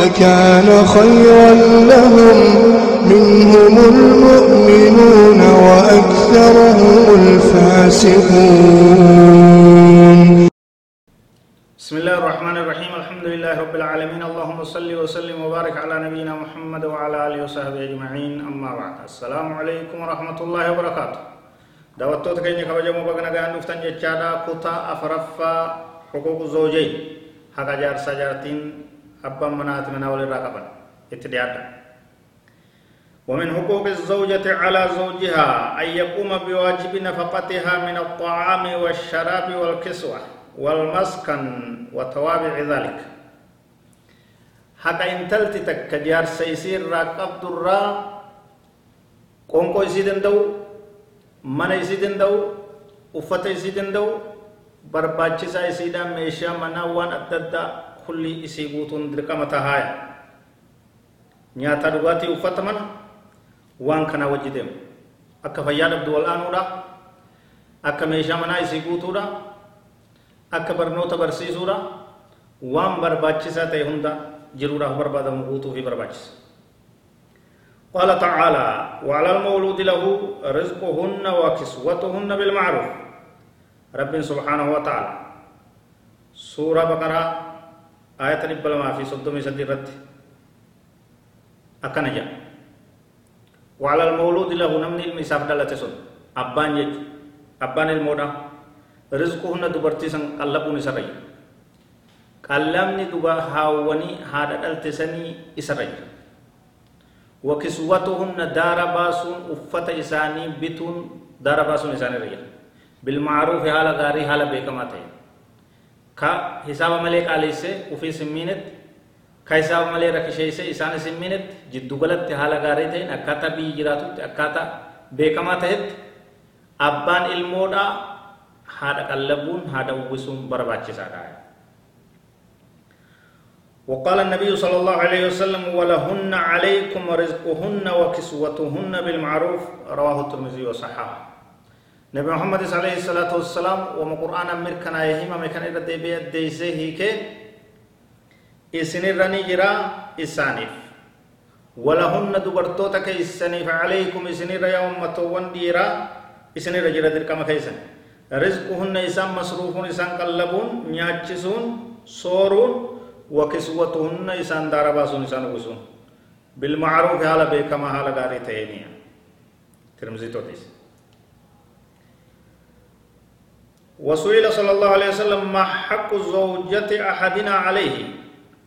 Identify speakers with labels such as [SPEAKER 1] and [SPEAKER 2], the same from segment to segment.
[SPEAKER 1] لكان خيرا لهم. منهم المؤمنون وأكثرهم الفاسقون.
[SPEAKER 2] بسم الله الرحمن الرحيم. الحمد لله رب العالمين. اللهم صل وسلم وبارك على نبينا محمد وعلى آله وصحبه أجمعين. أما بعد السلام عليكم ورحمة الله وبركاته. دعوتوت كيني كبجمو بغنا غان نفتن جچادا كتا أفرفا حقوق الزوجين حقا جار سجارتين أبا منات من أول الرقبة اتديادا ومن حقوق الزوجة على زوجها أن يقوم بواجب نفقتها من الطعام والشراب والكسوة والمسكن وتوابع ذلك. حتى إن تلتتك كجار سيسير راقب درا قنقو يسيدن دو من يسيدن دو isii danda'u barbaachisaa isiidhaan meeshaa manaa waan adda addaa kulli isii guutuun dirqama tahaaya nyaata dhugaatii uffata mana waan kanaa wajji deemu akka fayyaa dhabdu wal'aanuudha akka meeshaa manaa isii guutuudha akka barnoota barsiisuudha waan barbaachisaa ta'e hunda jiruudhaaf barbaadamu guutuu fi barbaachisa قال تعالى وعلى المولود له رزقهن وكسوتهن بالمعروف رب سبحانه وتعالى سورة بقرة آية رب لما في صدوم سدي رد أكن جاء وعلى المولود له نمني المساف دلت سن أبان يج أبان المودا رزقهن دبرتي سن قلبون سري قلمني دبا هاوني هذا دلتسني إسري وكسوتهن دار باسون أفت إساني بتون دار باسون إساني رجل بالمعروف حال غاري حال بيكما ka hisaaba malee qaaleesse ufii simmiinetti ka hisaaba malee rakkisheesse isaan simmiinetti jiddugalatti haala gaarii ta'een akkaataa biyyi jiraatutti akkaataa beekamaa ta'etti abbaan ilmoodhaa haadha qallabuun haadha uwwisuun barbaachisaadha. وقال النبي صلى الله عليه وسلم ولهن عليكم رزقهن وكسوتهن بالمعروف رواه الترمذي وصححه نبي محمد صلى الله عليه والسلام وما قرآن أمر كان يهيم مكان إذا دبي ديسه هيك إسن الرني جرا إسانيف. ولهن دبرتوتا كيسانيف عليكم إسن يوم متوان ديرا إسن رجل در كما كيسان رزقهن إسان مصروفون إسان قلبون نياتشسون صورون وكسوتهن إسان دارباسون إسان وسون. بالمعروف حال بكما حال غاري تهينيا ترمزي توتيس. وسئل صلى الله عليه وسلم ما حق زوجة أحدنا عليه؟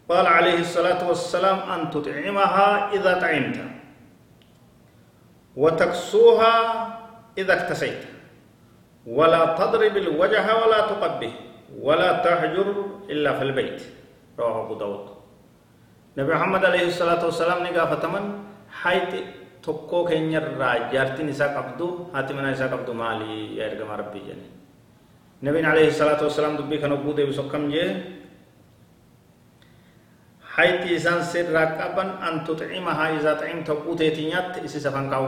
[SPEAKER 2] قال عليه الصلاة والسلام أن تطعمها إذا طعمت وتكسوها إذا اكتسيت ولا تضرب الوجه ولا تقبه ولا تهجر إلا في البيت. رواه أبو داود. نبي محمد عليه الصلاة والسلام نقا فتمن حيث jaartiin isaa qabdu haati manaa isaa qabdu maali? yaa ergama rabbii jenne نبينا عليه الصلاة والسلام دبي كان أبو دي بسكم جي. حيث إسان سر راقبا أن تطعمها إذا طعمت قوتي تنيات إسي سفن قاو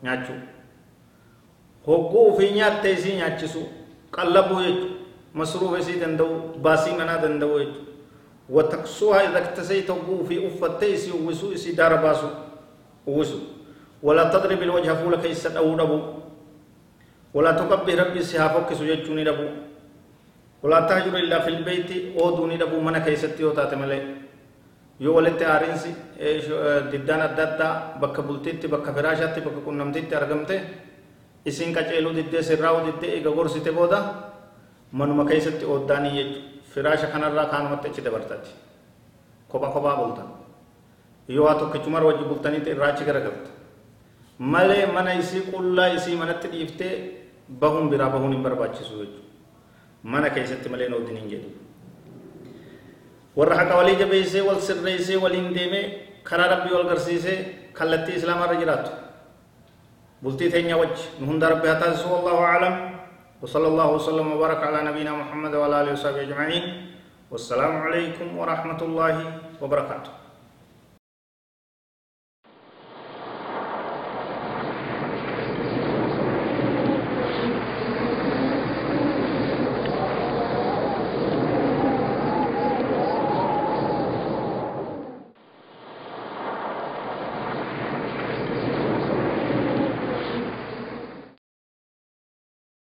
[SPEAKER 2] نياتشو. هقو في نيات تيسي نياتشسو. قلبو يجو. مصروف إسي دندو. باسي منا دندو يجو. وتكسوها إذا اكتسيت هقو في أفت تيسي ووسو إسي دار باسو. ووسو. ولا تضرب الوجه فولك إسا أو ولا تكبه ربي سيافك سجدوني دبو ولا تهجر إلا في البيت أودوني دبو من كيستي وتاتي ملي yoo walitti aariinsi diddaan adda addaa bakka bultiitti bakka firaashaatti bakka qunnamtiitti argamte isiin qaceeluu diddee sirraa'uu diddee eega gorsite booda manuma keessatti ooddaanii jechuudha firaasha kanarraa kaanumatti achi dabartatti kopha kophaa bultan yoo waa tokkichumar wajji bultaniitti irraa achi garagalta malee mana isii qullaa isii manatti dhiiftee bahuun biraa bahuun hin barbaachisu jechuudha mana keessatti malee noodin hin jedhu warra haqa walii jabeessee wal sirreessee waliin deemee karaa rabbii wal garsiisee kallattii islaamaa irra jiraattu bultii teenya wajji nu hunda rabbi haa taasisu wallahu aclam وصلى الله وسلم وبارك على نبينا محمد وعلى اله وصحبه اجمعين والسلام عليكم ورحمه الله وبركاته